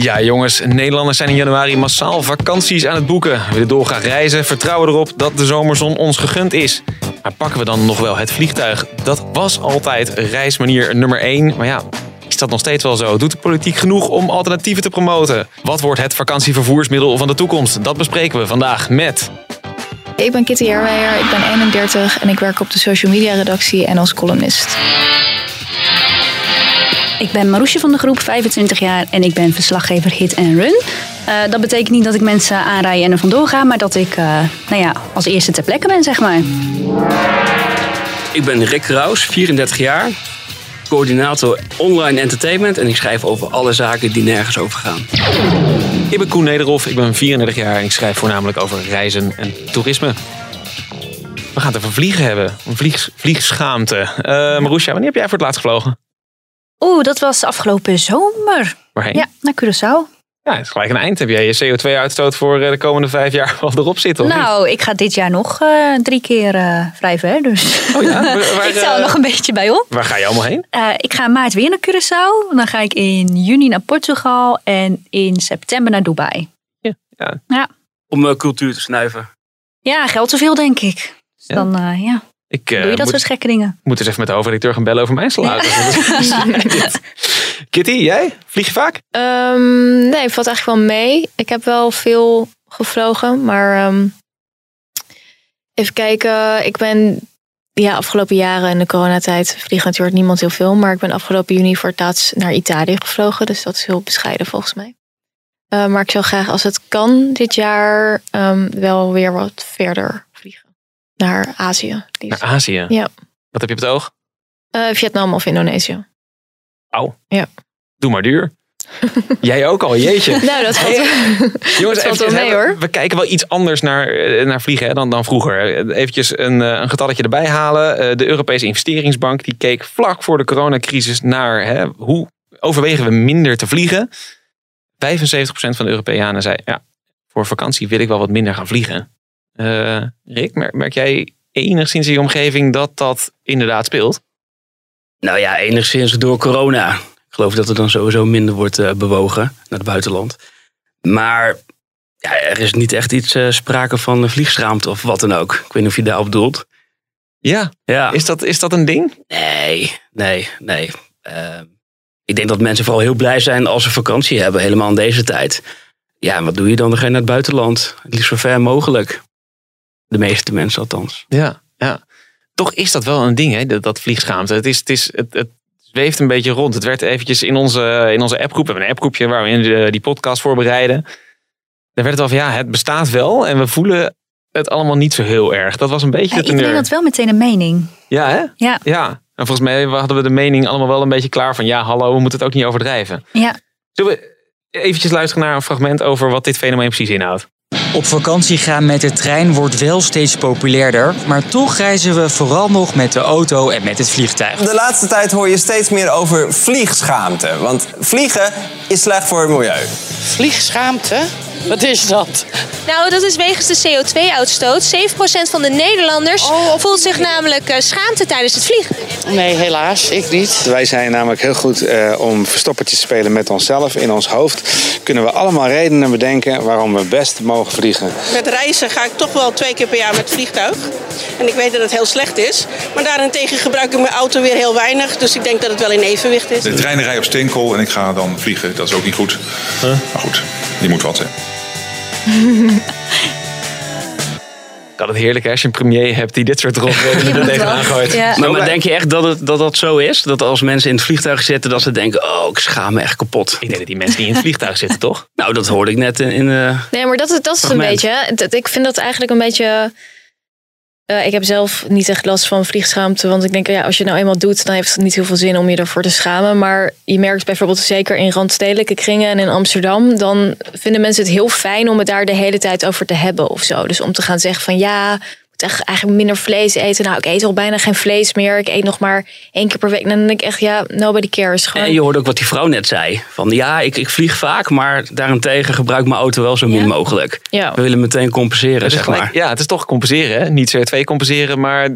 Ja, jongens, Nederlanders zijn in januari massaal vakanties aan het boeken. We willen dolgraag reizen, vertrouwen erop dat de zomerzon ons gegund is. Maar pakken we dan nog wel het vliegtuig? Dat was altijd reismanier nummer 1. Maar ja, is dat nog steeds wel zo? Doet de politiek genoeg om alternatieven te promoten? Wat wordt het vakantievervoersmiddel van de toekomst? Dat bespreken we vandaag met... Ik ben Kitty Herwijer, ik ben 31 en ik werk op de social media redactie en als columnist. Ik ben Maroesje van de groep, 25 jaar en ik ben verslaggever Hit and Run. Uh, dat betekent niet dat ik mensen aanrij en er vandoor ga, maar dat ik uh, nou ja, als eerste ter plekke ben, zeg maar. Ik ben Rick Raus, 34 jaar, coördinator online entertainment en ik schrijf over alle zaken die nergens over gaan. Ik ben Koen Nederhof, ik ben 34 jaar en ik schrijf voornamelijk over reizen en toerisme. We gaan het over vliegen hebben, een vlieg, vliegschaamte. Uh, Marusha, wanneer heb jij voor het laatst gevlogen? Oeh, dat was afgelopen zomer. Waarheen? Ja, naar Curaçao. Ja, het is gelijk een eind. Heb jij je CO2-uitstoot voor de komende vijf jaar wel erop zitten? Of nou, niet? ik ga dit jaar nog uh, drie keer uh, wrijven. Hè, dus oh ja? Waar, waar, ik tel er nog een beetje bij op. Waar ga je allemaal heen? Uh, ik ga maart weer naar Curaçao. Dan ga ik in juni naar Portugal. En in september naar Dubai. Ja. ja. ja. Om cultuur te snuiven. Ja, geld te veel denk ik. Dus Ja. dan, ja. Ik, Doe je dat moet, soort gekke dingen? moet eens even met de hoofdredacteur gaan bellen over mijn salaris. Kitty, jij? Vlieg je vaak? Um, nee, valt eigenlijk wel mee. Ik heb wel veel gevlogen, maar um, even kijken. Ik ben ja, afgelopen jaren in de coronatijd vliegt natuurlijk niemand heel veel, maar ik ben afgelopen juni voor het laatst naar Italië gevlogen, dus dat is heel bescheiden volgens mij. Uh, maar ik zou graag, als het kan, dit jaar um, wel weer wat verder. Naar Azië. Naar Azië? Ja. Wat heb je op het oog? Uh, Vietnam of Indonesië. Au. Ja. Doe maar duur. Jij ook al, jeetje. Nou, dat valt, Jongens, dat valt mee hoor. We kijken wel iets anders naar, eh, naar vliegen hè, dan, dan vroeger. Eventjes een, eh, een getalletje erbij halen. De Europese investeringsbank die keek vlak voor de coronacrisis naar hè, hoe overwegen we minder te vliegen. 75% van de Europeanen zei, ja, voor vakantie wil ik wel wat minder gaan vliegen. Uh, Rick, merk, merk jij enigszins in je omgeving dat dat inderdaad speelt? Nou ja, enigszins door corona. Ik geloof dat er dan sowieso minder wordt uh, bewogen naar het buitenland. Maar ja, er is niet echt iets uh, sprake van vliegschaamte of wat dan ook. Ik weet niet of je daarop doelt. Ja, ja. Is, dat, is dat een ding? Nee, nee, nee. Uh, ik denk dat mensen vooral heel blij zijn als ze vakantie hebben, helemaal in deze tijd. Ja, en wat doe je dan? Dan ga je naar het buitenland. Het liefst zo ver mogelijk. De meeste mensen althans. Ja, ja. Toch is dat wel een ding, hè? Dat, dat vliegschaamte. Het, is, het, is, het, het zweeft een beetje rond. Het werd eventjes in onze, in onze appgroep. We hebben een appgroepje waar we in de, die podcast voorbereiden. Daar werd het al van, ja, het bestaat wel. En we voelen het allemaal niet zo heel erg. Dat was een beetje ja, de teneur. Iedereen had wel meteen een mening. Ja, hè? Ja. ja. En volgens mij hadden we de mening allemaal wel een beetje klaar van... ja, hallo, we moeten het ook niet overdrijven. Ja. Zullen we eventjes luisteren naar een fragment over wat dit fenomeen precies inhoudt? Op vakantie gaan met de trein wordt wel steeds populairder, maar toch reizen we vooral nog met de auto en met het vliegtuig. De laatste tijd hoor je steeds meer over vliegschaamte. Want vliegen is slecht voor het milieu. Vliegschaamte? Wat is dat? Nou, dat is wegens de CO2-uitstoot. 7% van de Nederlanders oh, voelt zich namelijk uh, schaamte tijdens het vliegen. Nee, helaas, ik niet. Wij zijn namelijk heel goed uh, om verstoppertjes te spelen met onszelf. In ons hoofd kunnen we allemaal redenen bedenken waarom we best mogen vliegen. Met reizen ga ik toch wel twee keer per jaar met vliegtuig. En ik weet dat het heel slecht is. Maar daarentegen gebruik ik mijn auto weer heel weinig. Dus ik denk dat het wel in evenwicht is. De treinen rijden op steenkool en ik ga dan vliegen. Dat is ook niet goed. Huh? Maar goed, je moet wat, hè. Ik had het heerlijk hè, als je een premier hebt die dit soort rotredenen er tegenaan gooit. Ja. Maar, maar denk je echt dat, het, dat dat zo is? Dat als mensen in het vliegtuig zitten, dat ze denken: oh, ik schaam me echt kapot. Ik denk dat die mensen niet in het vliegtuig zitten, toch? Nou, dat hoorde ik net in. in uh, nee, maar dat, dat is een beetje. Ik vind dat eigenlijk een beetje Eh, ik heb zelf niet echt last van vliegschaamte. Want ik denk, ja, als je nou eenmaal doet, dan heeft het niet heel veel zin om je ervoor te schamen. Maar je merkt bijvoorbeeld zeker in randstedelijke kringen en in Amsterdam, dan vinden mensen het heel fijn om het daar de hele tijd over te hebben of zo. Dus om te gaan zeggen van ja, echt eigenlijk minder vlees eten. Nou, ik eet al bijna geen vlees meer. Ik eet nog maar één keer per week. En dan denk ik echt, ja, nobody cares. Gewoon. En je hoorde ook wat die vrouw net zei. Van ja, ik, ik vlieg vaak, maar daarentegen gebruik ik mijn auto wel zo min mogelijk. Ja. We willen meteen compenseren, zeg gelijk- maar. Ja, het is toch compenseren. Hè? Niet CO2 compenseren, maar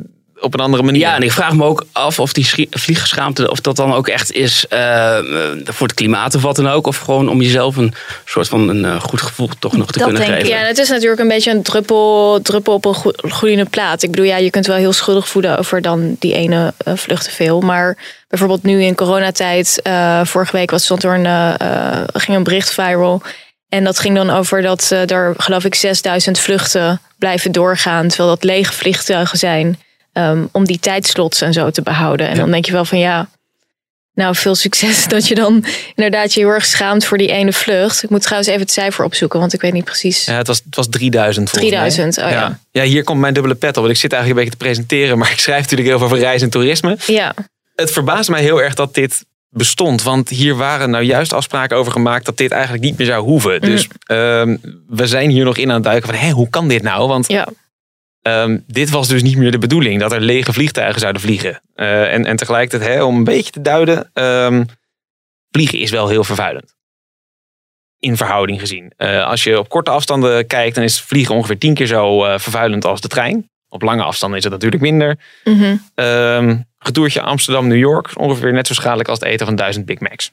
op een andere manier. Ja, en ik vraag me ook af of die vliegschaamte, of dat dan ook echt is eh, voor het klimaat of wat dan ook. Of gewoon om jezelf een soort van een eh, goed gevoel toch nog te kunnen geven. Ja, en het is natuurlijk een beetje een druppel, druppel op een gloeiende plaat. Ik bedoel, ja, je kunt wel heel schuldig voelen over dan die ene eh, vlucht te veel. Maar bijvoorbeeld nu in coronatijd, eh, vorige week was, stond er een, eh, eh, ging een bericht viral. En dat ging dan over dat eh, er, geloof ik, 6000 vluchten blijven doorgaan. Terwijl dat lege vliegtuigen zijn. Ehm, om die tijdslots en zo te behouden. En dan denk je wel van ja, nou, veel succes dat je dan inderdaad je heel erg schaamt voor die ene vlucht. Ik moet trouwens even het cijfer opzoeken, want ik weet niet precies. Ja, het, was, het was 3000 volgens 3000, mij. oh ja. ja. hier komt mijn dubbele pet op. Want ik zit eigenlijk een beetje te presenteren. Maar ik schrijf natuurlijk heel veel over reis en toerisme. Ja. Het verbaast mij heel erg dat dit bestond. Want hier waren nou juist afspraken over gemaakt dat dit eigenlijk niet meer zou hoeven. Mhm. Dus ehm, we zijn hier nog in aan het duiken van hé, hoe kan dit nou? Want Ja. Ehm, dit was dus niet meer de bedoeling. Dat er lege vliegtuigen zouden vliegen. Eh, en, en tegelijkertijd, hè, om een beetje te duiden. ehm, vliegen is wel heel vervuilend. In verhouding gezien. Eh, als je op korte afstanden kijkt, dan is vliegen ongeveer tien keer zo eh, vervuilend als de trein. Op lange afstanden is het natuurlijk minder. Retourtje Amsterdam-New York is ongeveer net zo schadelijk als het eten van duizend Big Macs.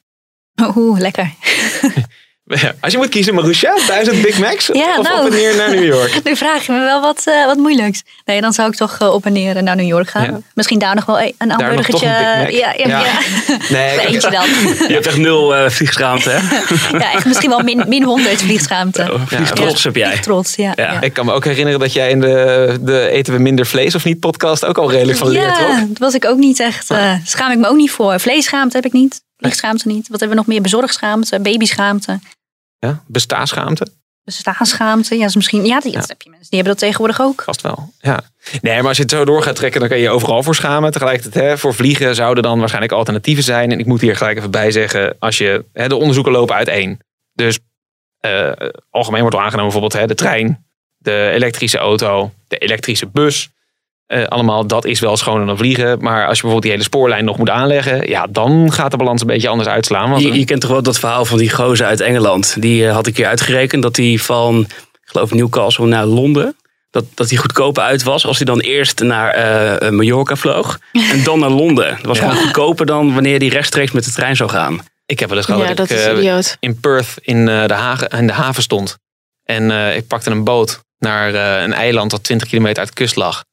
Oeh, lekker. Als je moet kiezen, Marusha, duizend Big Macs Ja, of nou. op en neer naar New York? Nu vraag je me wel wat, eh, wat moeilijks. Nee, dan zou ik toch eh, op en neer naar New York gaan. Ja. Misschien daar nog wel een hamburgertje. een? Ja, ja, Ja. ja. Nee, eentje dan. Je hebt echt nul eh vliegschaamte, hè? ja, echt misschien wel min, min 100 vliegschaamte. Vliegtrots heb jij. Vliegtrots, ja. ja. Ik kan me ook herinneren dat jij in de, de Eten we minder vlees of niet podcast ook al redelijk van leert? Ja, dat was ik ook niet echt. eh schaam ik me ook niet voor. Vleesschaamte heb ik niet. Vliegschaamte niet. Wat hebben we nog meer? Bezorgschaamte, babyschaamte, Ja, bestaanschaamte? bestaanschaamte. Ja, is misschien. Ja, die, dat heb je mensen. Die hebben dat tegenwoordig ook. Vast wel, ja. Nee, maar als je het zo door gaat trekken, dan kan je je overal voor schamen. Tegelijkertijd, hè, voor vliegen zouden dan waarschijnlijk alternatieven zijn. En ik moet hier gelijk even bij zeggen, als je, hè, de onderzoeken lopen uiteen. Dus eh, algemeen wordt al aangenomen bijvoorbeeld hè, de trein, de elektrische auto, de elektrische bus. Eh, allemaal, dat is wel schoner dan vliegen. Maar als je bijvoorbeeld die hele spoorlijn nog moet aanleggen, ja, dan gaat de balans een beetje anders uitslaan. Want Je, je kent toch wel dat verhaal van die gozer uit Engeland. Die eh, had ik hier uitgerekend dat hij van, ik geloof Newcastle naar Londen. Dat, dat hij goedkoper uit was als hij dan eerst naar eh, eh, Mallorca vloog. En dan naar Londen. Dat was Ja. gewoon goedkoper dan wanneer hij rechtstreeks met de trein zou gaan. Ik heb wel eens gehad Ja, dat, dat ik is idioot. in Perth in, eh, de haven, in de haven stond. En eh, ik pakte een boot naar eh, een eiland dat 20 kilometer uit de kust lag.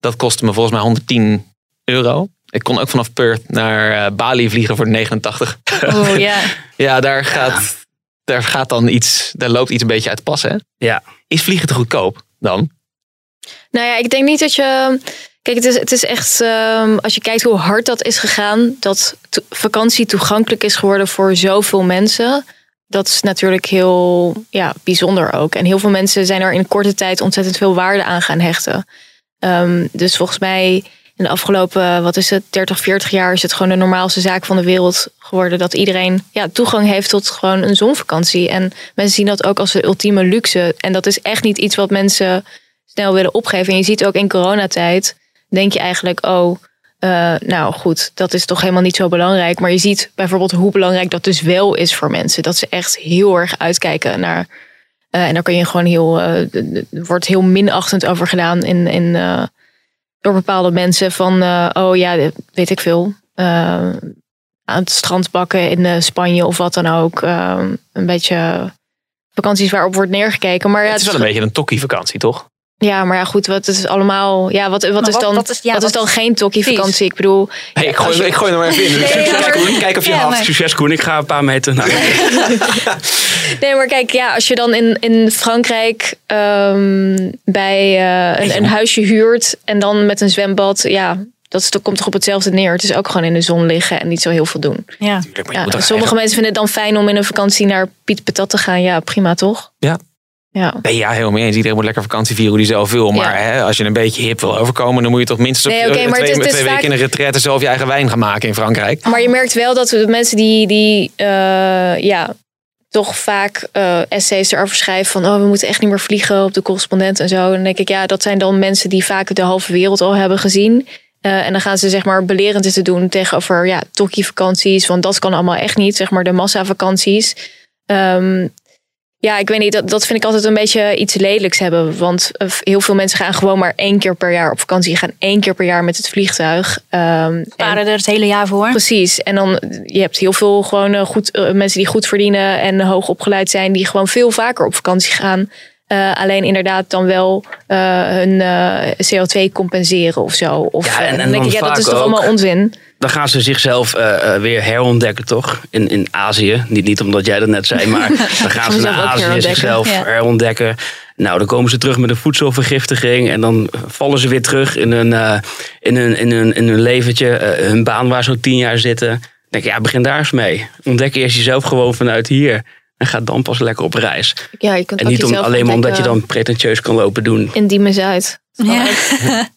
Dat kostte me volgens mij 110 euro. Ik kon ook vanaf Perth naar eh, Bali vliegen voor 89. Oh ja. ja, daar gaat, daar gaat dan iets, daar loopt iets een beetje uit pas, hè? Ja. Is vliegen te goedkoop dan? Nou ja, ik denk niet dat je. Kijk, het is, het is echt. ehm, als je kijkt hoe hard dat is gegaan. Dat to- vakantie toegankelijk is geworden voor zoveel mensen. Dat is natuurlijk heel ja, bijzonder ook. En heel veel mensen zijn er in korte tijd ontzettend veel waarde aan gaan hechten. Ehm, dus volgens mij in de afgelopen, wat is het, 30, 40 jaar is het gewoon de normaalste zaak van de wereld geworden. Dat iedereen ja, toegang heeft tot gewoon een zonvakantie. En mensen zien dat ook als de ultieme luxe. En dat is echt niet iets wat mensen snel willen opgeven. En je ziet ook in coronatijd, denk je eigenlijk, oh, eh, nou goed, dat is toch helemaal niet zo belangrijk. Maar je ziet bijvoorbeeld hoe belangrijk dat dus wel is voor mensen. Dat ze echt heel erg uitkijken naar. Eh, en daar kun je gewoon heel, eh, er wordt heel minachtend over gedaan in, in, eh, door bepaalde mensen. Van, oh ja, weet ik veel. aan het strand bakken in Spanje of wat dan ook. eh, een beetje vakanties waarop wordt neergekeken. Maar ja, het is wel een beetje een tokkie vakantie, toch? Ja, maar ja, goed, wat is allemaal. Ja, wat, wat, is, dan, wat is- ja, wat is wat- dan geen tokkie-vakantie? Ik bedoel. Hey, ik, gooi, je- ik gooi er maar even in. Nee, Succes, ja, maar- Koen. Kijk of je Ja, haalt. maar- Succes Koen, ik ga een paar meter naar. Nee, maar kijk, ja, als je dan in, in Frankrijk ehm, bij eh, een, een huisje huurt en dan met een zwembad, ja, dat is, dat komt toch op hetzelfde neer. Het is ook gewoon in de zon liggen en niet zo heel veel doen. Ja. Ja, sommige eigenlijk- mensen vinden het dan fijn om in een vakantie naar Piet Patat te gaan. Ja, prima toch? Ja. Ja. Nee, ja, helemaal mee eens. Iedereen moet lekker vakantie vieren hoe die zelf wil. Maar hè, als je een beetje hip wil overkomen, dan moet je toch minstens Nee, twee, het is- twee weken in een retraite zelf je eigen wijn gaan maken in Frankrijk. Maar je merkt wel dat de mensen die, die eh, ja, toch vaak eh, essays erover schrijven van oh, we moeten echt niet meer vliegen op de correspondent en zo. En dan denk ik, ja, dat zijn dan mensen die vaak de halve wereld al hebben gezien. Eh, en dan gaan ze zeg maar belerend te doen tegenover ja, vakanties want dat kan allemaal echt niet, zeg maar de massavakanties. Ehm ja, ik weet niet, dat, dat vind ik altijd een beetje iets lelijks hebben. Want eh, heel veel mensen gaan gewoon maar één keer per jaar op vakantie. Gaan één keer per jaar met het vliegtuig. Ehm Sparen er het hele jaar voor. Precies. En dan je hebt heel veel gewoon eh, goed, eh, mensen die goed verdienen en hoog opgeleid zijn, die gewoon veel vaker op vakantie gaan. Eh, alleen inderdaad dan wel eh, hun eh, CO2 compenseren of zo. Of, Ja, en- en dan denk ik, ja, dat is toch ook- allemaal onzin. Dan gaan ze zichzelf weer herontdekken, toch? In, in Azië. Niet, niet omdat jij dat net zei, maar dan gaan ze naar Azië zichzelf ja. herontdekken. Nou, dan komen ze terug met een voedselvergiftiging. En dan vallen ze weer terug in hun, in hun, in hun, in hun leventje. hun baan waar ze al tien jaar zitten. Dan denk ik, ja, begin daar eens mee. Ontdek eerst jezelf gewoon vanuit hier. En ga dan pas lekker op reis. Ja, je kunt En ook niet om, alleen maar omdat je dan pretentieus kan lopen doen. in Diemen Zuid. Ja.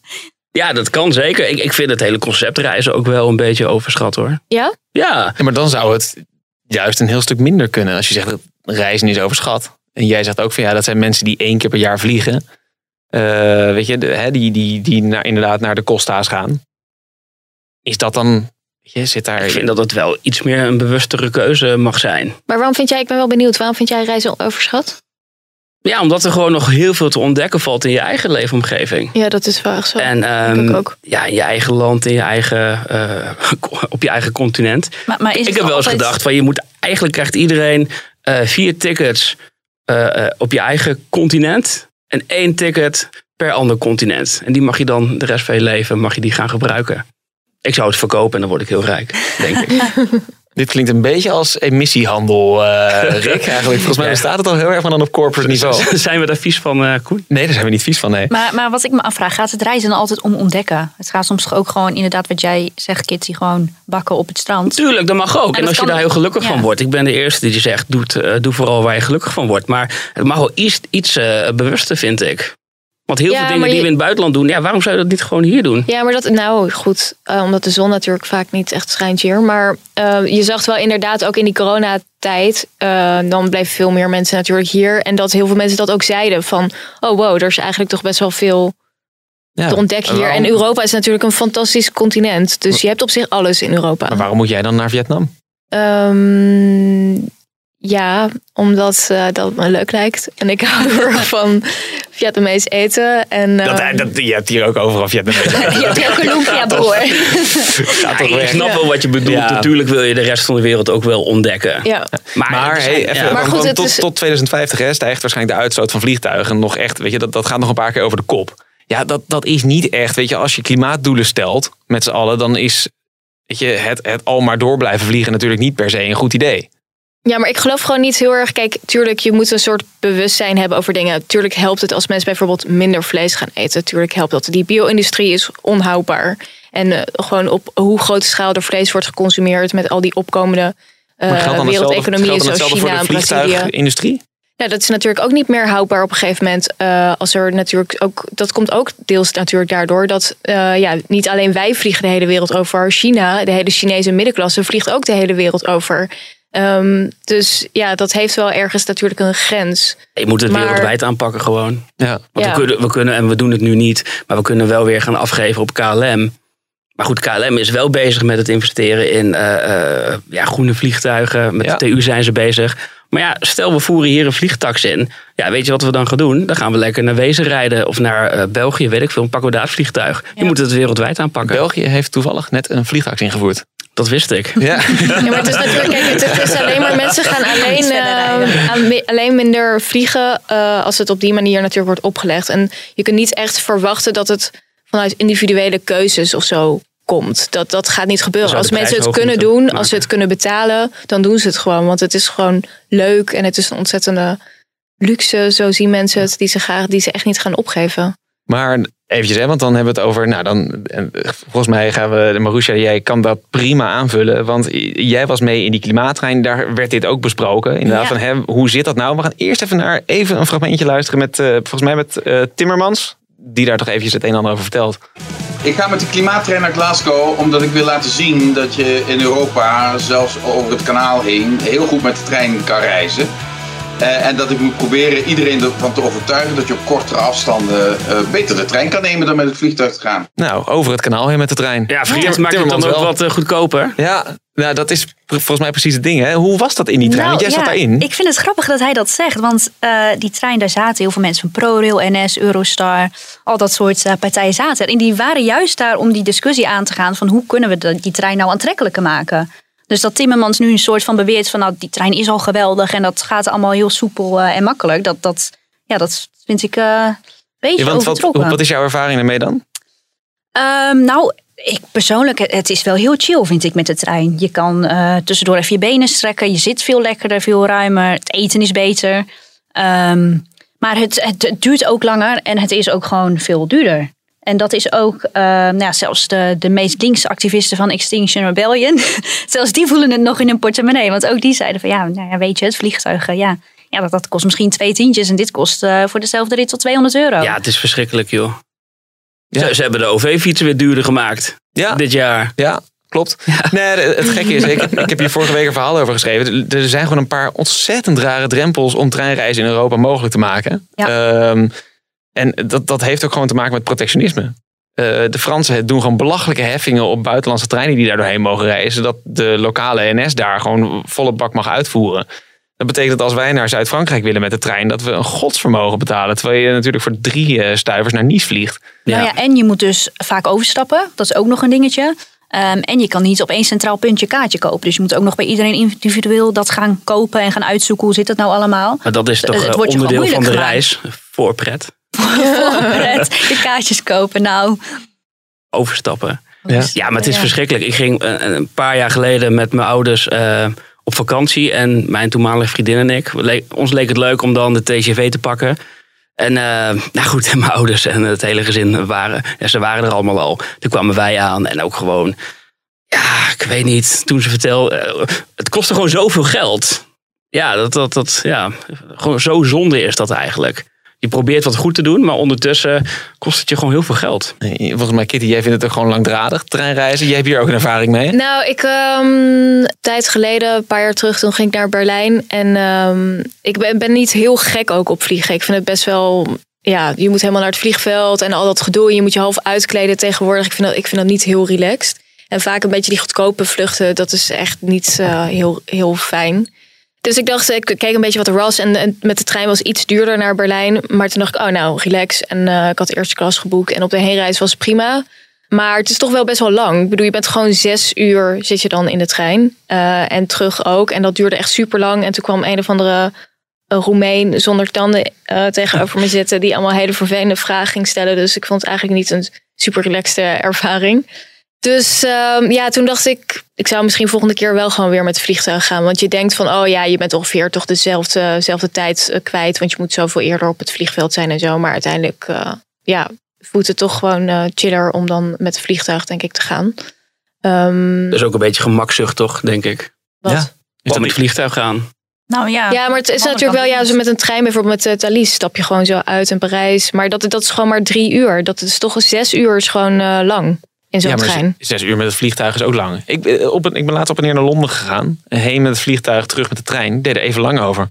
Ja, dat kan zeker. Ik, ik vind het hele concept reizen ook wel een beetje overschat hoor. Ja? Ja. Ja, maar dan zou het juist een heel stuk minder kunnen. Als je zegt dat reizen is overschat. En jij zegt ook van ja, dat zijn mensen die één keer per jaar vliegen. Eh, weet je, de, hè, die, die, die naar, inderdaad naar de Costa's gaan. Is dat dan, je, zit daar... Ik vind dat het wel iets meer een bewustere keuze mag zijn. Maar waarom vind jij, ik ben wel benieuwd, waarom vind jij reizen overschat? Ja, omdat er gewoon nog heel veel te ontdekken valt in je eigen leefomgeving. Ja, dat is wel echt zo. En ehm, ja, in je eigen land, in je eigen, eh, op je eigen continent. Maar, maar is ik heb wel eens altijd- gedacht van je moet eigenlijk krijgt iedereen eh, vier tickets eh, eh, op je eigen continent en één ticket per ander continent. En die mag je dan de rest van je leven mag je die gaan gebruiken. Ik zou het verkopen en dan word ik heel rijk, denk ik. Dit klinkt een beetje als emissiehandel, eh, Rick. Eigenlijk. Volgens mij bestaat het al heel erg van dan op corporate niveau. Zijn we daar vies van, eh Koen? Nee, daar zijn we niet vies van, nee. Maar, maar wat ik me afvraag, gaat het reizen dan altijd om ontdekken? Het gaat soms toch ook gewoon inderdaad wat jij zegt, kids die gewoon bakken op het strand. Tuurlijk, dat mag ook. En als je daar heel gelukkig ja. van wordt. Ik ben de eerste die je zegt, doe, het, eh, doe vooral waar je gelukkig van wordt. Maar het mag wel iets, iets bewuster, vind ik. Want heel Ja, veel dingen die we in het buitenland doen, ja, waarom zou je dat niet gewoon hier doen? Ja, maar dat, nou goed, eh, omdat de zon natuurlijk vaak niet echt schijnt hier. Maar eh, je zag het wel inderdaad ook in die coronatijd. eh dan bleven veel meer mensen natuurlijk hier. En dat heel veel mensen dat ook zeiden van, oh wow, er is eigenlijk toch best wel veel Ja, te ontdekken hier. waarom- En Europa is natuurlijk een fantastisch continent. Dus je hebt op zich alles in Europa. Maar waarom moet jij dan naar Vietnam? Ehm, ja, omdat eh, dat me leuk lijkt. En ik hou van Vietnamees eten. En, Dat, ehm, dat, je hebt hier ook overal Vietnam. je hebt ook een lumpia, broer. Gaat toch Ja, ik weg. snap wel wat je bedoelt. Ja. Natuurlijk wil je de rest van de wereld ook wel ontdekken. Ja. Maar, Maar, hey, zijn- even, Maar goed, tot, is- tot 2050 hè, stijgt waarschijnlijk de uitstoot van vliegtuigen nog echt. Weet je, dat, dat gaat nog een paar keer over de kop. Ja, dat, dat is niet echt. Weet je, als je klimaatdoelen stelt met z'n allen, dan is weet je, het, het al maar door blijven vliegen natuurlijk niet per se een goed idee. Ja, maar ik geloof gewoon niet heel erg. Kijk, tuurlijk, je moet een soort bewustzijn hebben over dingen. Tuurlijk helpt het als mensen bijvoorbeeld minder vlees gaan eten. Tuurlijk helpt dat. Die bio-industrie is onhoudbaar. En eh, gewoon op hoe grote schaal er vlees wordt geconsumeerd met al die opkomende uh, wereldeconomieën zoals China en Brazilië. vliegtuigindustrie? Ja, dat is natuurlijk ook niet meer houdbaar op een gegeven moment. eh, als er natuurlijk ook, dat komt ook deels natuurlijk daardoor dat ja, niet alleen wij vliegen de hele wereld over. China, de hele Chinese middenklasse, vliegt ook de hele wereld over. Ehm, dus ja, dat heeft wel ergens natuurlijk een grens. Je moet het Maar- wereldwijd aanpakken gewoon. Ja. Want Ja. we, kunnen, we kunnen, en we doen het nu niet, maar we kunnen wel weer gaan afgeven op KLM. Maar goed, KLM is wel bezig met het investeren in eh, eh, ja, groene vliegtuigen. Met Ja. de TU zijn ze bezig. Maar ja, stel we voeren hier een vliegtax in. Ja, weet je wat we dan gaan doen? Dan gaan we lekker naar Wezen rijden of naar eh, België, weet ik veel. Dan pakken we daar het vliegtuig. Je moet het wereldwijd aanpakken. België heeft toevallig net een vliegtax ingevoerd. Dat wist ik. Ja. Ja, maar het is natuurlijk, kijk, het, is alleen maar mensen gaan alleen, eh, alleen minder vliegen eh, als het op die manier natuurlijk wordt opgelegd. En je kunt niet echt verwachten dat het vanuit individuele keuzes of zo komt. Dat, dat gaat niet gebeuren. Als mensen het kunnen doen, als ze het kunnen betalen, dan doen ze het gewoon. Want het is gewoon leuk en het is een ontzettende luxe. Zo zien mensen het, die ze, graag, die ze echt niet gaan opgeven. Maar Eventjes, hè, want dan hebben we het over. Nou, dan, en volgens mij gaan we. Marusha, jij kan dat prima aanvullen. Want jij was mee in die klimaattrein. Daar werd dit ook besproken. Inderdaad, Ja. van hè, hoe zit dat nou? We gaan eerst even naar even een fragmentje luisteren met. eh, volgens mij met eh, Timmermans. Die daar toch eventjes het een en ander over vertelt. Ik ga met de klimaattrein naar Glasgow omdat ik wil laten zien dat je in Europa, zelfs over het kanaal heen, heel goed met de trein kan reizen. Eh, en dat ik moet proberen iedereen ervan te overtuigen dat je op kortere afstanden eh, beter de trein kan nemen dan met het vliegtuig te gaan. Nou, over het kanaal heen met de trein. Ja, verkeerd maakt het dan ook wat eh, goedkoper. Ja, nou, dat is volgens mij precies het ding. Hè? Hoe was dat in die trein? Want jij Nou, zat ja, daarin. Ik vind het grappig dat hij dat zegt. Want eh, die trein, daar zaten heel veel mensen van ProRail, NS, Eurostar. Al dat soort eh, partijen zaten er. En die waren juist daar om die discussie aan te gaan. Van hoe kunnen we de- die trein nou aantrekkelijker maken? Dus dat Timmermans nu een soort van beweert van... Nou, die trein is al geweldig en dat gaat allemaal heel soepel eh, en makkelijk. Dat, dat, ja, dat vind ik eh, een beetje Ja, want wat, overtrokken. wat is jouw ervaring ermee dan? Ehm, nou, ik persoonlijk, het- het is wel heel chill, vind ik, met de trein. Je kan eh, tussendoor even je benen strekken. Je zit veel lekkerder, veel ruimer. Het eten is beter. Ehm, maar het, het, het duurt ook langer en het is ook gewoon veel duurder. En dat is ook, eh, nou ja, zelfs de, de meest linkse activisten van Extinction Rebellion, zelfs die voelen het nog in hun portemonnee. Want ook die zeiden van, ja, nou ja weet je, het vliegtuig, eh, ja, ja dat, dat kost misschien twee tientjes. En dit kost eh, voor dezelfde rit tot 200 euro. Ja, het is verschrikkelijk, joh. Ze, ze hebben de OV-fietsen weer duurder gemaakt. Dit jaar. Ja, klopt. Nee, het gekke is, ik, ik heb hier vorige week een verhaal over geschreven. Er zijn gewoon een paar ontzettend rare drempels om treinreizen in Europa mogelijk te maken. Ehm, en dat, dat heeft ook gewoon te maken met protectionisme. Eh, de Fransen doen gewoon belachelijke heffingen op buitenlandse treinen die daar doorheen mogen rijden. Zodat de lokale NS daar gewoon volle bak mag uitvoeren. Dat betekent dat als wij naar Zuid-Frankrijk willen met de trein, dat we een godsvermogen betalen. Terwijl je natuurlijk voor drie eh, stuivers naar Nice vliegt. Nou ja, en je moet dus vaak overstappen. Dat is ook nog een dingetje. Ehm, en je kan niet op één centraal puntje kaartje kopen. Dus je moet ook nog bij iedereen individueel dat gaan kopen en gaan uitzoeken. Hoe zit dat nou allemaal? Maar dat is toch Het eh, onderdeel van de reis. Voorpret. Voorpret, je kaartjes kopen. Nou, Overstappen. Ja. Ja, maar het is Ja. verschrikkelijk. Ik ging eh, een paar jaar geleden met mijn ouders eh, op vakantie. En mijn toenmalige vriendin en ik. ons leek het leuk om dan de TGV te pakken. En eh, nou goed, mijn ouders en het hele gezin waren, ja, ze waren er allemaal al. Toen kwamen wij aan en ook gewoon, ja, ik weet niet, toen ze vertel, eh, het kostte gewoon zoveel geld. Ja, dat, dat, dat, ja, gewoon zo zonde is dat eigenlijk. Je probeert wat goed te doen, maar ondertussen kost het je gewoon heel veel geld. Volgens mij, Kitty, jij vindt het ook gewoon langdradig, treinreizen. Jij hebt hier ook een ervaring mee. Nou, ik ehm, een tijd geleden, een paar jaar terug, toen ging ik naar Berlijn. En ehm, ik ben, ben niet heel gek ook op vliegen. Ik vind het best wel. Ja, je moet helemaal naar het vliegveld en al dat gedoe. En je moet je half uitkleden tegenwoordig. Ik vind dat, ik vind dat niet heel relaxed. En vaak een beetje die goedkope vluchten, dat is echt niet eh, heel, heel fijn. Dus ik dacht, ik keek een beetje wat er was. En, met de trein was iets duurder naar Berlijn. Maar toen dacht ik, oh nou, relax. En eh, ik had de eerste klas geboekt. En op de heenreis was het prima. Maar het is toch wel best wel lang. Ik bedoel, je bent gewoon zes uur zit je dan in de trein. Eh, en terug ook. En dat duurde echt super lang. En toen kwam een of andere eh, Roemeen zonder tanden tegenover me zitten. Die allemaal hele vervelende vragen ging stellen. Dus ik vond het eigenlijk niet een super relaxte ervaring. Dus ehm, ja, toen dacht ik, ik zou misschien volgende keer wel gewoon weer met het vliegtuig gaan. Want je denkt van, oh ja, je bent ongeveer toch dezelfde, dezelfde tijd eh, kwijt. Want je moet zoveel eerder op het vliegveld zijn en zo. Maar uiteindelijk, eh, ja, voelt het toch gewoon eh, chiller om dan met het vliegtuig, denk ik, te gaan. Ehm, Dat is ook een beetje gemakzucht, toch, denk ik. Wat? Ja. Is met het vliegtuig gaan. nou ja. Ja, maar het is natuurlijk wel, ja, zo met een trein bijvoorbeeld met uh, Thalys stap je gewoon zo uit in Parijs. Maar dat, dat is gewoon maar drie uur. Dat is toch zes uur is gewoon eh, lang in zo'n ja, trein. zes uur met het vliegtuig is ook lang. Ik, ben- op een, ik ben laatst op en neer naar Londen gegaan. Heen met het vliegtuig, terug met de trein. Deed er even lang over.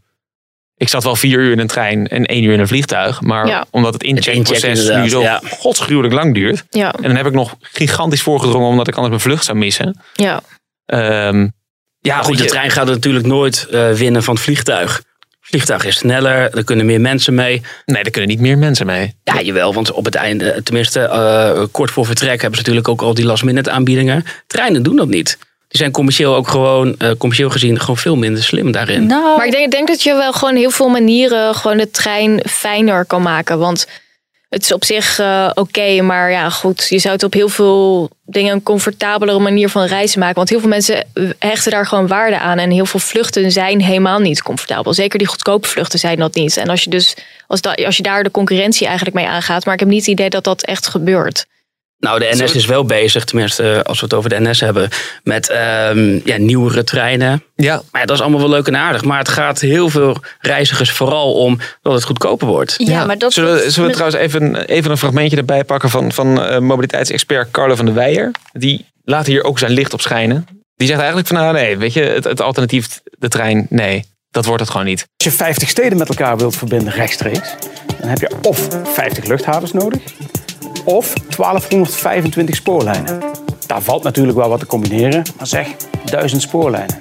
Ik zat wel vier uur in een trein en één uur in een vliegtuig. Maar Ja. omdat het incheckproces nu zo godsgruwelijk lang duurt. Ja. En dan heb ik nog gigantisch voorgedrongen omdat ik anders mijn vlucht zou missen. Ja. Ehm, ja, Maar goed, de trein gaat natuurlijk nooit eh, winnen van het vliegtuig. Vliegtuig is sneller, er kunnen meer mensen mee. Nee, er kunnen niet meer mensen mee. Ja, jawel, want op het einde, tenminste eh, kort voor vertrek hebben ze natuurlijk ook al die last minute aanbiedingen. Treinen doen dat niet. Die zijn commercieel ook gewoon, eh, commercieel gezien, gewoon veel minder slim daarin. Maar ik denk, ik denk dat je wel gewoon heel veel manieren gewoon de trein fijner kan maken. Want het is op zich eh, oké, maar ja, goed. Je zou het op heel veel dingen een comfortabelere manier van reizen maken. Want heel veel mensen hechten daar gewoon waarde aan. En heel veel vluchten zijn helemaal niet comfortabel. Zeker die goedkope vluchten zijn dat niet. En als je dus als, als je daar de concurrentie eigenlijk mee aangaat. Maar ik heb niet het idee dat dat echt gebeurt. Nou, de NS is wel bezig, tenminste eh, als we het over de NS hebben, met um, ja, nieuwere treinen. Ja. Maar ja, dat is allemaal wel leuk en aardig. Maar het gaat heel veel reizigers vooral om dat het goedkoper wordt. Ja, maar dat Zullen, we- zullen we trouwens even, even een fragmentje erbij pakken van, van eh, mobiliteitsexpert Carlo van der Weijer? Die laat hier ook zijn licht op schijnen. Die zegt eigenlijk van nou nee, weet je, het, het alternatief, de trein, nee, dat wordt het gewoon niet. Als je 50 steden met elkaar wilt verbinden rechtstreeks, dan heb je of 50 luchthavens nodig, of 1225 spoorlijnen. Daar valt natuurlijk wel wat te combineren, maar zeg 1000 spoorlijnen.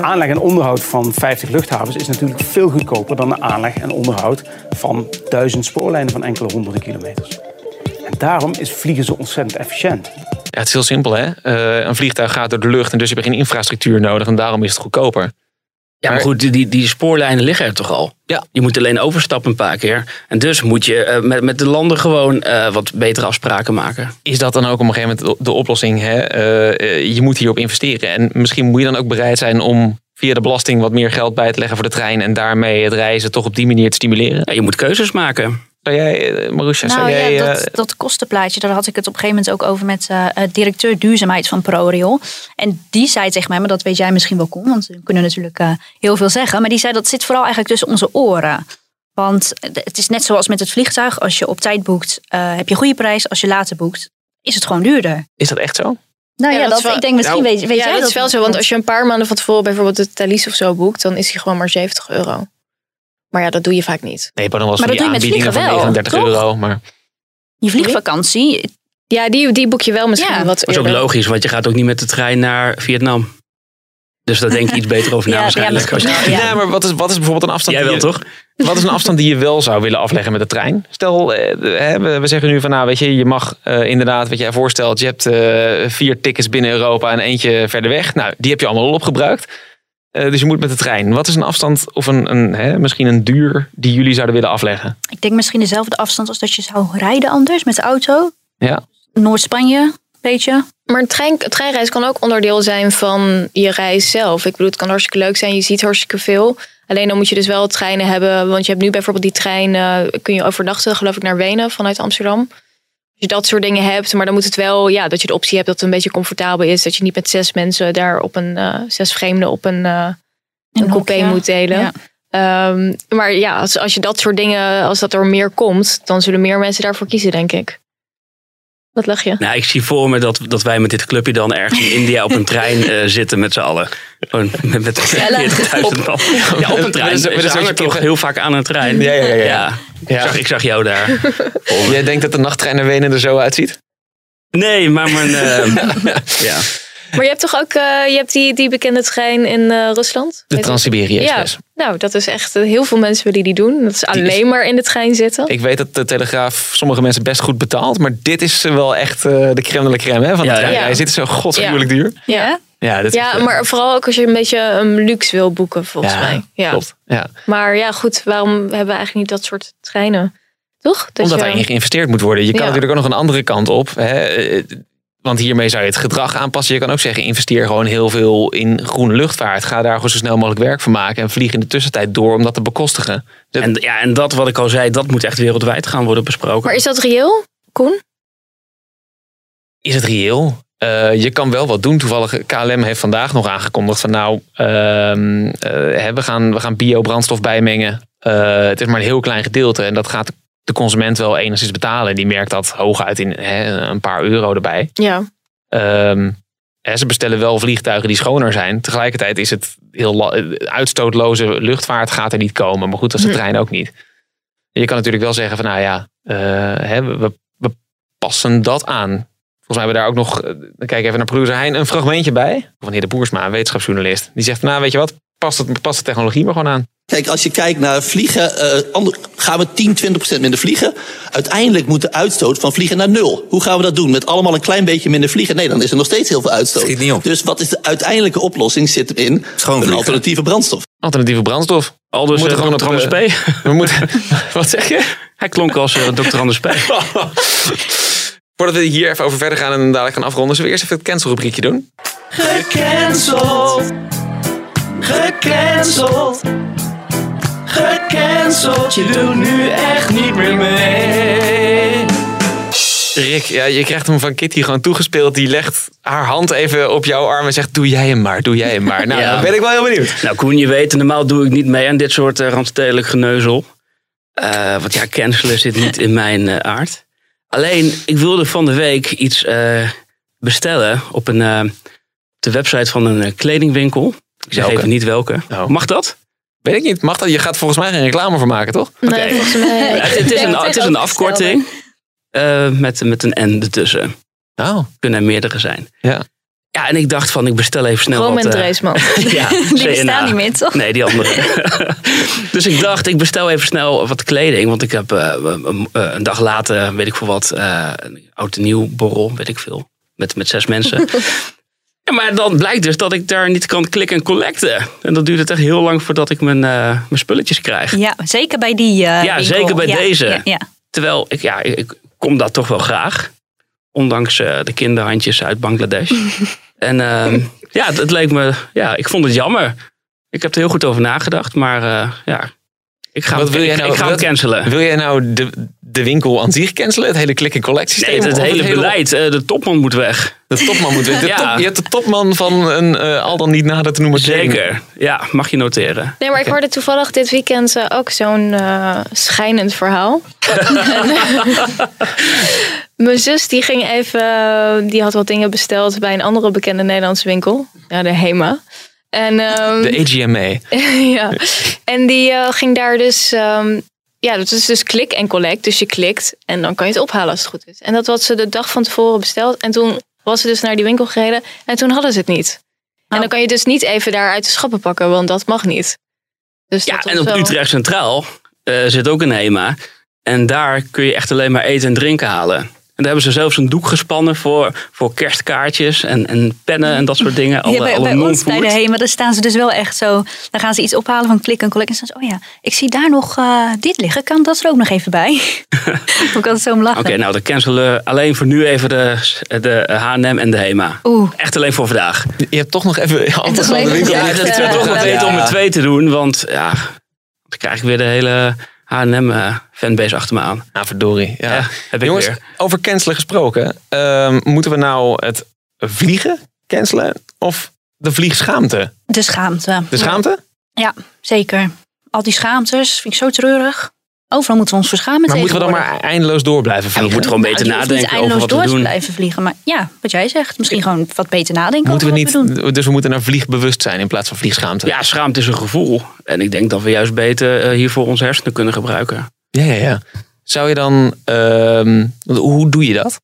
Aanleg en onderhoud van 50 luchthavens is natuurlijk veel goedkoper dan de aanleg en onderhoud van 1000 spoorlijnen van enkele honderden kilometers. En daarom is vliegen zo ontzettend efficiënt. Ja, het is heel simpel hè. Eh, een vliegtuig gaat door de lucht en dus heb je geen infrastructuur nodig en daarom is het goedkoper. Ja, maar goed, die, die, spoorlijnen liggen er toch al? Ja. Je moet alleen overstappen een paar keer. En dus moet je eh, met, met de landen gewoon eh, wat betere afspraken maken. Is dat dan ook op een gegeven moment de, de oplossing? Hè? Eh, je moet hierop investeren. En misschien moet je dan ook bereid zijn om via de belasting wat meer geld bij te leggen voor de trein. En daarmee het reizen toch op die manier te stimuleren. Ja, je moet keuzes maken. Zou jij, eh, Marusha, zou Nou jij... ja, eh, dat, dat kostenplaatje, daar had ik het op een gegeven moment ook over met eh, directeur duurzaamheid van ProRail. En die zei tegen mij, maar dat weet jij misschien wel, Koen, want we kunnen natuurlijk eh, heel veel zeggen. Maar die zei dat zit vooral eigenlijk tussen onze oren. Want het is net zoals met het vliegtuig. Als je op tijd boekt, eh, heb je goede prijs. Als je later boekt, is het gewoon duurder. Is dat echt zo? Nou ja, dat dat, is wel- ik denk misschien Nou, weet, weet ja, jij dat is wel zo. Want als je een paar maanden van tevoren bijvoorbeeld de Thalys of zo boekt, dan is die gewoon maar 70 euro. Maar ja, dat doe je vaak niet. Nee, maar dan was Maar die doe je aanbiedingen van vliegen wel, 39 toch? euro. Maar Je vliegvakantie, Ja, die, die boek je wel misschien Ja. wat Dat is ook logisch, want je gaat ook niet met de trein naar Vietnam. Dus daar denk je iets beter over na Ja, waarschijnlijk. ja, maar wat is, wat is bijvoorbeeld een afstand Jij wel, je- toch? Wat is een afstand die je wel zou willen afleggen met de trein? Stel, eh, hè, we, we zeggen nu van nou, weet je, je mag eh, inderdaad, wat jij voorstelt, je hebt eh, vier tickets binnen Europa en eentje verder weg. Nou, die heb je allemaal al opgebruikt. Eh, dus je moet met de trein. Wat is een afstand of een, een, hè, misschien een duur die jullie zouden willen afleggen? ik denk misschien dezelfde afstand als dat je zou rijden anders met de auto. Ja. Noord-Spanje, beetje. Maar een trein, een treinreis kan ook onderdeel zijn van je reis zelf. Ik bedoel, het kan hartstikke leuk zijn. Je ziet hartstikke veel. Alleen dan moet je dus wel treinen hebben. Want je hebt nu bijvoorbeeld die trein, eh, kun je overnachten, geloof ik, naar Wenen vanuit Amsterdam. Als je dat soort dingen hebt, maar dan moet het wel, ja, dat je de optie hebt dat het een beetje comfortabel is. Dat je niet met zes mensen daar op een, eh, zes vreemden op een, eh, een Een coupé moet delen. Ja. Ehm, maar ja, als, als je dat soort dingen, als dat er meer komt, dan zullen meer mensen daarvoor kiezen, denk ik. Wat lach je? Nou, ik zie voor me dat, dat wij met dit clubje dan ergens in India op een trein eh, zitten met z'n allen. Gewoon met, met 40.000 man. Ja, op een trein. Ze hangen soortje toch heel vaak aan een trein. Ja, ja, ja, ja. Ik, zag, ik zag jou daar. Jij denkt dat de nachttrein naar Wenen er zo uitziet? Nee, maar mijn... eh, ja. Maar je hebt toch ook eh, je hebt die, die bekende trein in eh, Rusland? De Weet je? Trans-Siberië Ja, Express. nou, dat is echt eh, heel veel mensen willen die doen. Dat is alleen maar in de trein zitten. Ik weet dat de Telegraaf sommige mensen best goed betaalt. Maar dit is wel echt eh, de crème de la crème hè, van de trein. ja. Hij zit zo godsgruwelijk duur. ja, Ja, dit ja is, maar vooral ook als je een beetje een luxe wil boeken, volgens ja, mij. Ja. Klopt. Ja. Maar ja, goed, waarom hebben we eigenlijk niet dat soort treinen? Toch? Dat Omdat je- daarin geïnvesteerd moet worden. Je kan Ja. natuurlijk ook nog een andere kant op. Hè. Want hiermee zou je het gedrag aanpassen. Je kan ook zeggen, investeer gewoon heel veel in groene luchtvaart. Ga daar gewoon zo snel mogelijk werk van maken. En vlieg in de tussentijd door om dat te bekostigen. En, ja, en dat wat ik al zei, dat moet echt wereldwijd gaan worden besproken. Maar is dat reëel, Koen? Is het reëel? Eh, je kan wel wat doen. Toevallig KLM heeft vandaag nog aangekondigd van nou, ehm, eh, we, gaan, we gaan biobrandstof bijmengen. Eh, het is maar een heel klein gedeelte en dat gaat de consument wel enigszins betalen. Die merkt dat hooguit in hè, een paar euro erbij. Ja. Hè, ze bestellen wel vliegtuigen die schoner zijn. Tegelijkertijd is het heel uitstootloze luchtvaart gaat er niet komen. Maar goed, dat is de trein ook niet. Je kan natuurlijk wel zeggen van nou ja, eh, hè, we, we passen dat aan. Volgens mij hebben we daar ook nog, eh, kijk even naar producer Hein, een fragmentje bij. Van heer De Boersma, een wetenschapsjournalist. Die zegt, nou weet je wat, past, het, past de technologie maar gewoon aan. Kijk, als je kijkt naar vliegen, eh, ander- gaan we 10, 20 procent minder vliegen. Uiteindelijk moet de uitstoot van vliegen naar nul. Hoe gaan we dat doen? Met allemaal een klein beetje minder vliegen? Nee, dan is er nog steeds heel veel uitstoot. Dus wat is de uiteindelijke oplossing? Zit hem in een alternatieve brandstof. Alternatieve brandstof. Al dus moeten uh, gewoon Dr. op, Anders eh, P. We moeten, wat zeg je? Hij klonk als uh, Dr. Anders P. Voordat we hier even over verder gaan en dadelijk gaan afronden, zullen we eerst even het cancel-rubriekje doen? Gecanceld. Gecanceld. Gecanceld. Je doet nu echt niet meer mee. Rick, ja, je krijgt hem van Kitty gewoon toegespeeld. Die legt haar hand even op jouw arm en zegt: Doe jij hem maar, doe jij hem maar. Nou, Ja. dan ben ik wel heel benieuwd. Nou, Koen, je weet, normaal doe ik niet mee aan dit soort uh, randstedelijk geneuzel. Eh, want ja, cancelen zit niet in mijn eh, aard. Alleen, ik wilde van de week iets eh, bestellen op een, eh, de website van een kledingwinkel. Ik zeg Welke? even niet welke. Mag dat? Weet ik niet. Mag dat? Je gaat volgens mij geen reclame voor maken, toch? Nee, volgens mij. Het, het is een, het is een afkorting eh, met, met een N ertussen. Oh. Kunnen er meerdere zijn. Ja. Ja, en ik dacht van, ik bestel even snel wat... eh, Dreesman. ja, Die bestaan niet meer, toch? Nee, die andere. dus ik dacht, ik bestel even snel wat kleding. Want ik heb eh, een, een dag later, weet ik veel wat, eh, een oud en nieuw borrel, weet ik veel. Met, met zes mensen. Ja, maar dan blijkt dus dat ik daar niet kan klikken en collecten. En dat duurt het echt heel lang voordat ik mijn, eh, mijn spulletjes krijg. Ja, zeker bij die eh, Ja, winkel. zeker bij Ja, deze. Ja, ja. Terwijl ik, ja, ik kom dat toch wel graag. Ondanks eh, de kinderhandjes uit Bangladesh. en ehm, ja, het, het leek me, ja, ik vond het jammer. Ik heb er heel goed over nagedacht, maar ja, ik ga, Wat wil jij ik, nou- ik ga hem wat- cancelen. Wil jij nou de, de winkel aan zich cancelen? Het hele klik- en collect systeem? Nee, het, hele beleid. eh, de topman moet weg. De topman moet weg. De Ja. top- je hebt de topman van een eh, al dan niet nader te noemen. Zeker. Ja, mag je noteren. Nee, maar ik hoorde toevallig dit weekend eh, ook zo'n eh, schijnend verhaal. Mijn zus die ging even, die had wat dingen besteld bij een andere bekende Nederlandse winkel. Ja, de Hema. En, ehm, De AGMA. ja. En die eh, ging daar dus. ehm, ja, dat is dus klik en collect. Dus je klikt en dan kan je het ophalen als het goed is. En dat had ze de dag van tevoren besteld. En toen was ze dus naar die winkel gereden. En toen hadden ze het niet. En dan kan je dus niet even daar uit de schappen pakken, want dat mag niet. Dus Ja, en op wel- Utrecht Centraal eh, zit ook een HEMA. En daar kun je echt alleen maar eten en drinken halen. En daar hebben ze zelfs een doek gespannen voor, voor kerstkaartjes en, en pennen en dat soort dingen. Alle, Ja, bij, alle bij ons bij de HEMA, daar staan ze dus wel echt zo. Dan gaan ze iets ophalen van klik en collect. En dan oh ja, ik zie daar nog eh, dit liggen. Kan dat er ook nog even bij? Ik altijd zo om lachen. Oké, nou dan cancelen we alleen voor nu even de, de H&M en de HEMA. Oeh. Echt alleen voor vandaag. Je hebt toch nog even anders toch van de even winkel. Ja, het is toch wel beter om er twee te doen. Want ja, dan krijg ik weer de hele H&M eh, fanbase achter me aan. Nou, verdorie. Ja. Ja, heb ik Jongens, weer. over cancelen gesproken. ehm, moeten we nou het vliegen cancelen of de vliegschaamte? De schaamte. De schaamte? Ja, zeker. Al die schaamtes vind ik zo treurig. Overal moeten we ons verschamen Maar moeten we dan maar eindeloos door blijven Ja, we vliegen? moeten gewoon beter Nou, niet nadenken over eindeloos wat we door te doen. blijven vliegen. Maar ja, wat jij zegt. Misschien gewoon wat beter nadenken Moeten we over wat we doen. niet, dus we moeten naar vliegbewust zijn in plaats van vliegschaamte. Ja, schaamte is een gevoel. En ik denk dat we juist beter eh, hiervoor onze hersenen kunnen gebruiken. ja, ja. ja. Zou je dan, ehm, hoe doe je dat?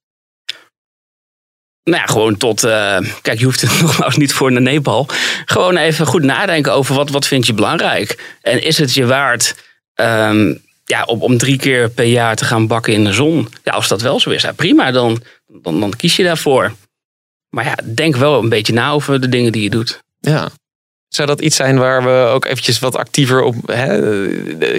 Nou ja, gewoon tot. eh, kijk, je hoeft het nogmaals niet voor naar Nepal. Gewoon even goed nadenken over wat, wat vind je belangrijk. En is het je waard ehm, ja, om, om drie keer per jaar te gaan bakken in de zon? Ja, als dat wel zo is, ja, prima, dan, dan, dan kies je daarvoor. Maar ja, denk wel een beetje na over de dingen die je doet. Ja. Zou dat iets zijn waar we ook eventjes wat actiever op... Hè?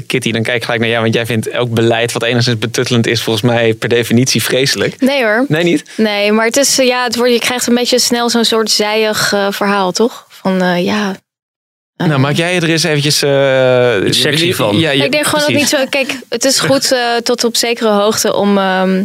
Kitty, dan kijk ik gelijk naar jou, want jij vindt elk beleid wat enigszins betuttelend is volgens mij per definitie vreselijk. Nee hoor. Nee, niet? Nee, maar het is, eh, ja, het wordt, je krijgt een beetje snel zo'n soort zijig eh, verhaal, toch? Van eh, ja. Nou, maak jij er eens eventjes... eh, Iets sexy van. Ja, je- ik denk gewoon dat niet zo. Kijk, het is goed eh, tot op zekere hoogte om ehm,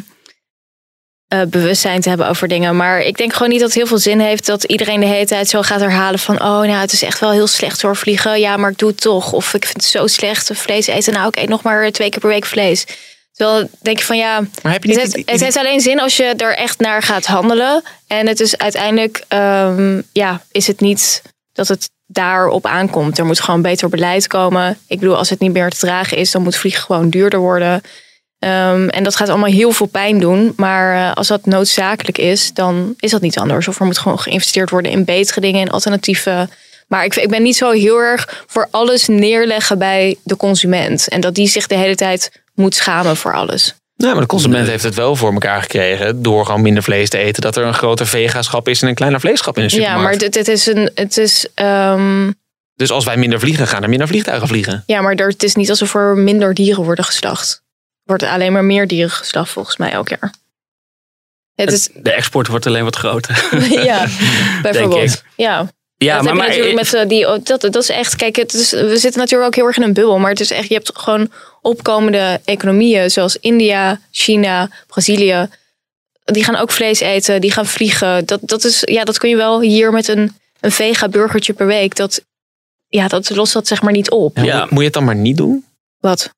eh, bewustzijn te hebben over dingen. Maar ik denk gewoon niet dat het heel veel zin heeft dat iedereen de hele tijd zo gaat herhalen van oh, nou, het is echt wel heel slecht hoor vliegen. Ja, maar ik doe het toch. Of ik vind het zo slecht vlees eten. Nou, ik eet nog maar twee keer per week vlees. Terwijl denk je van ja, Maar heb je het, niet... heeft, het heeft alleen zin als je er echt naar gaat handelen. En het is uiteindelijk, ehm, ja, is het niet dat het daarop aankomt. Er moet gewoon beter beleid komen. Ik bedoel, als het niet meer te dragen is, dan moet vliegen gewoon duurder worden. Ehm, en dat gaat allemaal heel veel pijn doen. Maar eh, als dat noodzakelijk is, dan is dat niet anders. Of er moet gewoon geïnvesteerd worden in betere dingen, in alternatieven. Maar ik, ik ben niet zo heel erg voor alles neerleggen bij de consument. En dat die zich de hele tijd moet schamen voor alles. Nou, maar de consument heeft het wel voor elkaar gekregen door gewoon minder vlees te eten. Dat er een groter vegaschap is en een kleiner vleeschap in de Ja, supermarkt. maar het, het is een. Het is, ehm, Dus als wij minder vliegen, gaan er minder vliegtuigen vliegen. Ja, maar er, het is niet alsof er minder dieren worden geslacht. Er worden alleen maar meer dieren geslacht volgens mij elk jaar. Het is, De export wordt alleen wat groter. ja, bijvoorbeeld. ik. Ja. Ja, dat maar, natuurlijk met eh, die, dat, dat is echt, kijk, het is, we zitten natuurlijk ook heel erg in een bubbel, maar het is echt, je hebt gewoon opkomende economieën zoals India, China, Brazilië. Die gaan ook vlees eten, die gaan vliegen. Dat, dat, is, ja, dat kun je wel hier met een, een vega burgertje per week. Dat, ja, dat lost dat zeg maar niet op. Ja, Moet je het dan maar niet doen? Wat?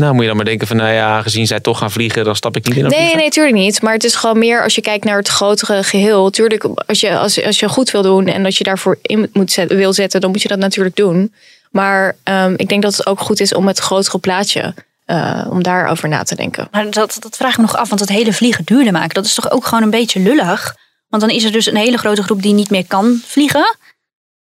Nou, moet je dan maar denken van, nou ja, gezien zij toch gaan vliegen, dan stap ik niet in Nee, vliegtuig. nee, tuurlijk niet. Maar het is gewoon meer als je kijkt naar het grotere geheel. Tuurlijk, als je, als, als je goed wil doen en als je daarvoor in moet zetten, wil zetten, dan moet je dat natuurlijk doen. Maar ehm, ik denk dat het ook goed is om het grotere plaatje, eh, om daarover na te denken. Maar dat, dat vraag ik me nog af, want dat hele vliegen duurder maken, dat is toch ook gewoon een beetje lullig? Want dan is er dus een hele grote groep die niet meer kan vliegen.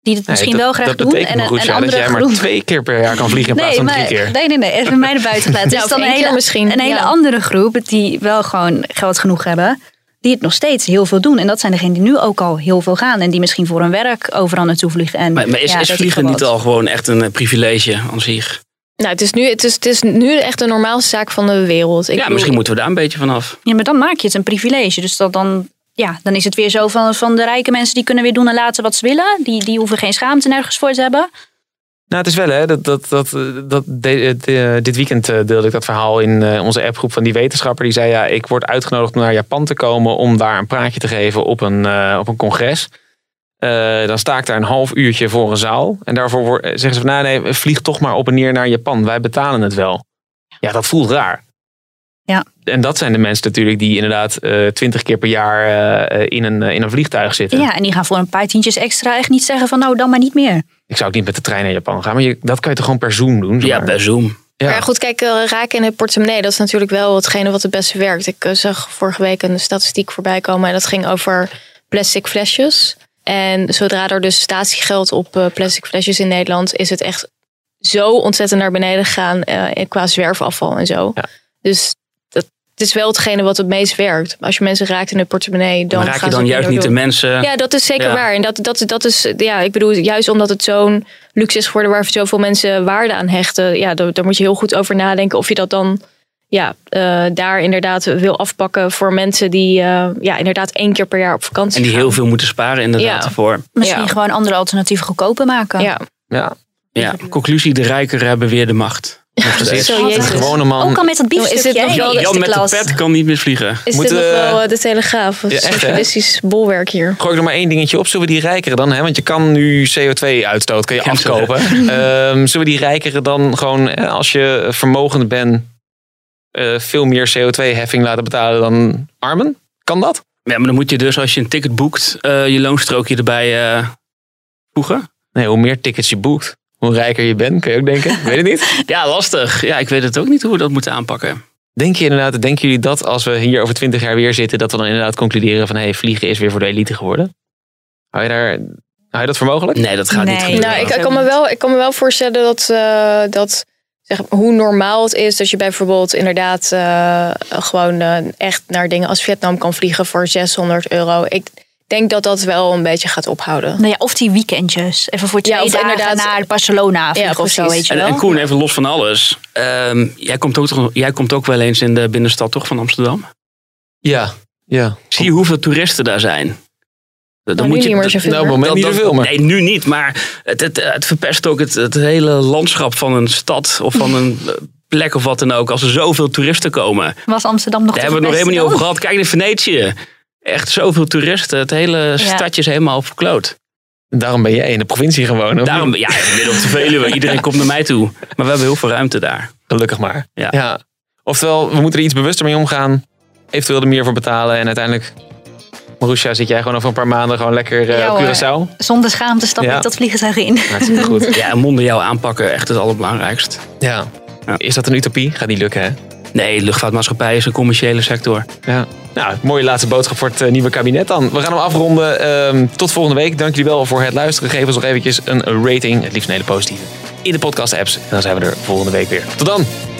Die het misschien Nee, wel dat- graag dat doen. betekent En goed, ja, dat andere jij maar twee keer per jaar kan vliegen in plaats van drie keer. Nee, nee, nee. Even mij. Ja, Dus dan een hele, misschien, Een hele ja. andere groep die wel gewoon geld genoeg hebben. Die het nog steeds heel veel doen. En dat zijn degenen die nu ook al heel veel gaan. En die misschien voor hun werk overal naartoe vliegen. En, Maar, maar is, ja, is vliegen niet al gewoon echt een eh, privilege aan zich? Nou, het is nu, het is, het is nu echt de normaalste zaak van de wereld. Ik ja, misschien moeten we daar een beetje vanaf. Ja, maar dan maak je het een privilege. Dus dat dan, ja, dan is het weer zo van, van de rijke mensen die kunnen weer doen en laten wat ze willen. Die, die hoeven geen schaamte nergens voor te hebben. Nou, het is wel hè, dat, dat, dat, dat dit weekend eh, deelde ik dat verhaal in eh, onze appgroep van die wetenschapper. Die zei, ja, ik word uitgenodigd om naar Japan te komen om daar een praatje te geven op een, eh, op een congres. Dan sta ik daar een half uurtje voor een zaal. En daarvoor zeggen ze van, nou nee, vlieg toch maar op en neer naar Japan. Wij betalen het wel. Ja, dat voelt raar. Ja. En dat zijn de mensen natuurlijk die inderdaad eh, twintig keer per jaar eh, in, een, eh, in een vliegtuig zitten. Ja, en die gaan voor een paar tientjes extra echt niet zeggen van nou dan maar niet meer. Ik zou ook niet met de trein naar Japan gaan. Maar je, dat kan je toch gewoon per Zoom doen? Ja, per Zoom. Ja. Maar goed, kijk, eh, raken in het portemonnee, dat is natuurlijk wel hetgene wat het beste werkt. Ik eh, zag vorige week een statistiek voorbij komen en dat ging over plastic flesjes. En zodra er dus statiegeld op eh, plastic flesjes in Nederland, is het echt zo ontzettend naar beneden gegaan eh, qua zwerfafval en zo. Dus dat, het is wel hetgene wat het meest werkt. Als je mensen raakt in het portemonnee, dan Maar raak je dan juist niet de mensen... Ja, dat is zeker Ja. waar. En dat, dat, dat is, ja, ik bedoel, juist omdat het zo'n luxe is geworden waar zoveel mensen waarde aan hechten, ja, daar, daar moet je heel goed over nadenken of je dat dan ja, eh, daar inderdaad wil afpakken voor mensen die eh, ja, inderdaad één keer per jaar op vakantie En die gaan. heel veel moeten sparen inderdaad Ja. voor. Misschien Ja. gewoon andere alternatieven goedkoper maken. Ja. Ja. Ja, conclusie, de rijkeren hebben weer de macht. Nog steeds. Zo, jezus. Gewone man. Ook al met dat Is dit biefstukje. nog Jan met de pet kan niet meer vliegen. Is Moet, dit nog eh, wel eh, de Telegraaf? Het ja, echt, hè? socialistisch bolwerk hier. Gooi ik er maar één dingetje op. Zullen we die rijkeren dan? Hè? Want je kan nu CO2-uitstoot kan je afkopen. Ehm, zullen we die rijkeren dan gewoon, eh, als je vermogend bent, eh, veel meer CO2-heffing laten betalen dan armen? Kan dat? Ja, maar dan moet je dus als je een ticket boekt, eh, je loonstrookje erbij eh, voegen. Nee, hoe meer tickets je boekt, hoe rijker je bent, kun je ook denken. Weet het niet. Ja, lastig. Ja, ik weet het ook niet hoe we dat moeten aanpakken. Denk je inderdaad, denken jullie dat als we hier over twintig jaar weer zitten, dat we dan inderdaad concluderen van hey, vliegen is weer voor de elite geworden? Hou je, daar, hou je dat voor mogelijk? Nee, dat gaat Nee. niet gebeuren. Nou, ik, ik kan me wel, ik kan me wel voorstellen dat, eh, dat zeg, hoe normaal het is dat je bijvoorbeeld inderdaad eh, gewoon eh, echt naar dingen als Vietnam kan vliegen voor 600 euro. Ik denk dat dat wel een beetje gaat ophouden. Nou ja, of die weekendjes. Even voor twee Ja, of dagen inderdaad- naar Barcelona vliegen Ja, of zo, weet je En, wel. en Koen, even los van alles. Ehm, jij, komt ook, toch- jij komt ook wel eens in de binnenstad toch van Amsterdam? Ja. ja. Zie je hoeveel toeristen daar zijn? Dan Nou, nu niet meer zoveel, Nou, op het hoor. moment niet dat- zoveel, maar Nee, nu niet. Maar het, het, het verpest ook het, het hele landschap van een stad of van een plek of wat dan ook. Als er zoveel toeristen komen. Was Amsterdam nog Daar te hebben we het nog helemaal niet over gehad. Kijk naar Venetië. Echt zoveel toeristen. Het hele stadje is helemaal verkloot. daarom ben jij in de provincie gewoon. of Daarom, ja, midden op de Veluwe. Iedereen komt naar mij toe. Maar we hebben heel veel ruimte daar. Gelukkig maar. Ja. Oftewel, we moeten er iets bewuster mee omgaan. Eventueel er meer voor betalen. En uiteindelijk, Marusha, zit jij gewoon over een paar maanden gewoon lekker eh, Ja, op hoor. Curaçao? Zonder schaamte stap Ja. ik dat vliegtuig in. Hartstikke goed. Ja, en mondiaal aanpakken, echt het allerbelangrijkst. Ja. Is dat een utopie? Gaat niet lukken, hè? Nee, de luchtvaartmaatschappij is een commerciële sector. Ja. Nou, mooie laatste boodschap voor het eh, nieuwe kabinet dan. We gaan hem afronden. Ehm, tot volgende week. Dank jullie wel voor het luisteren. Geef ons nog eventjes een rating. Het liefst een hele positieve. In de podcast apps. En dan zijn we er volgende week weer. Tot dan!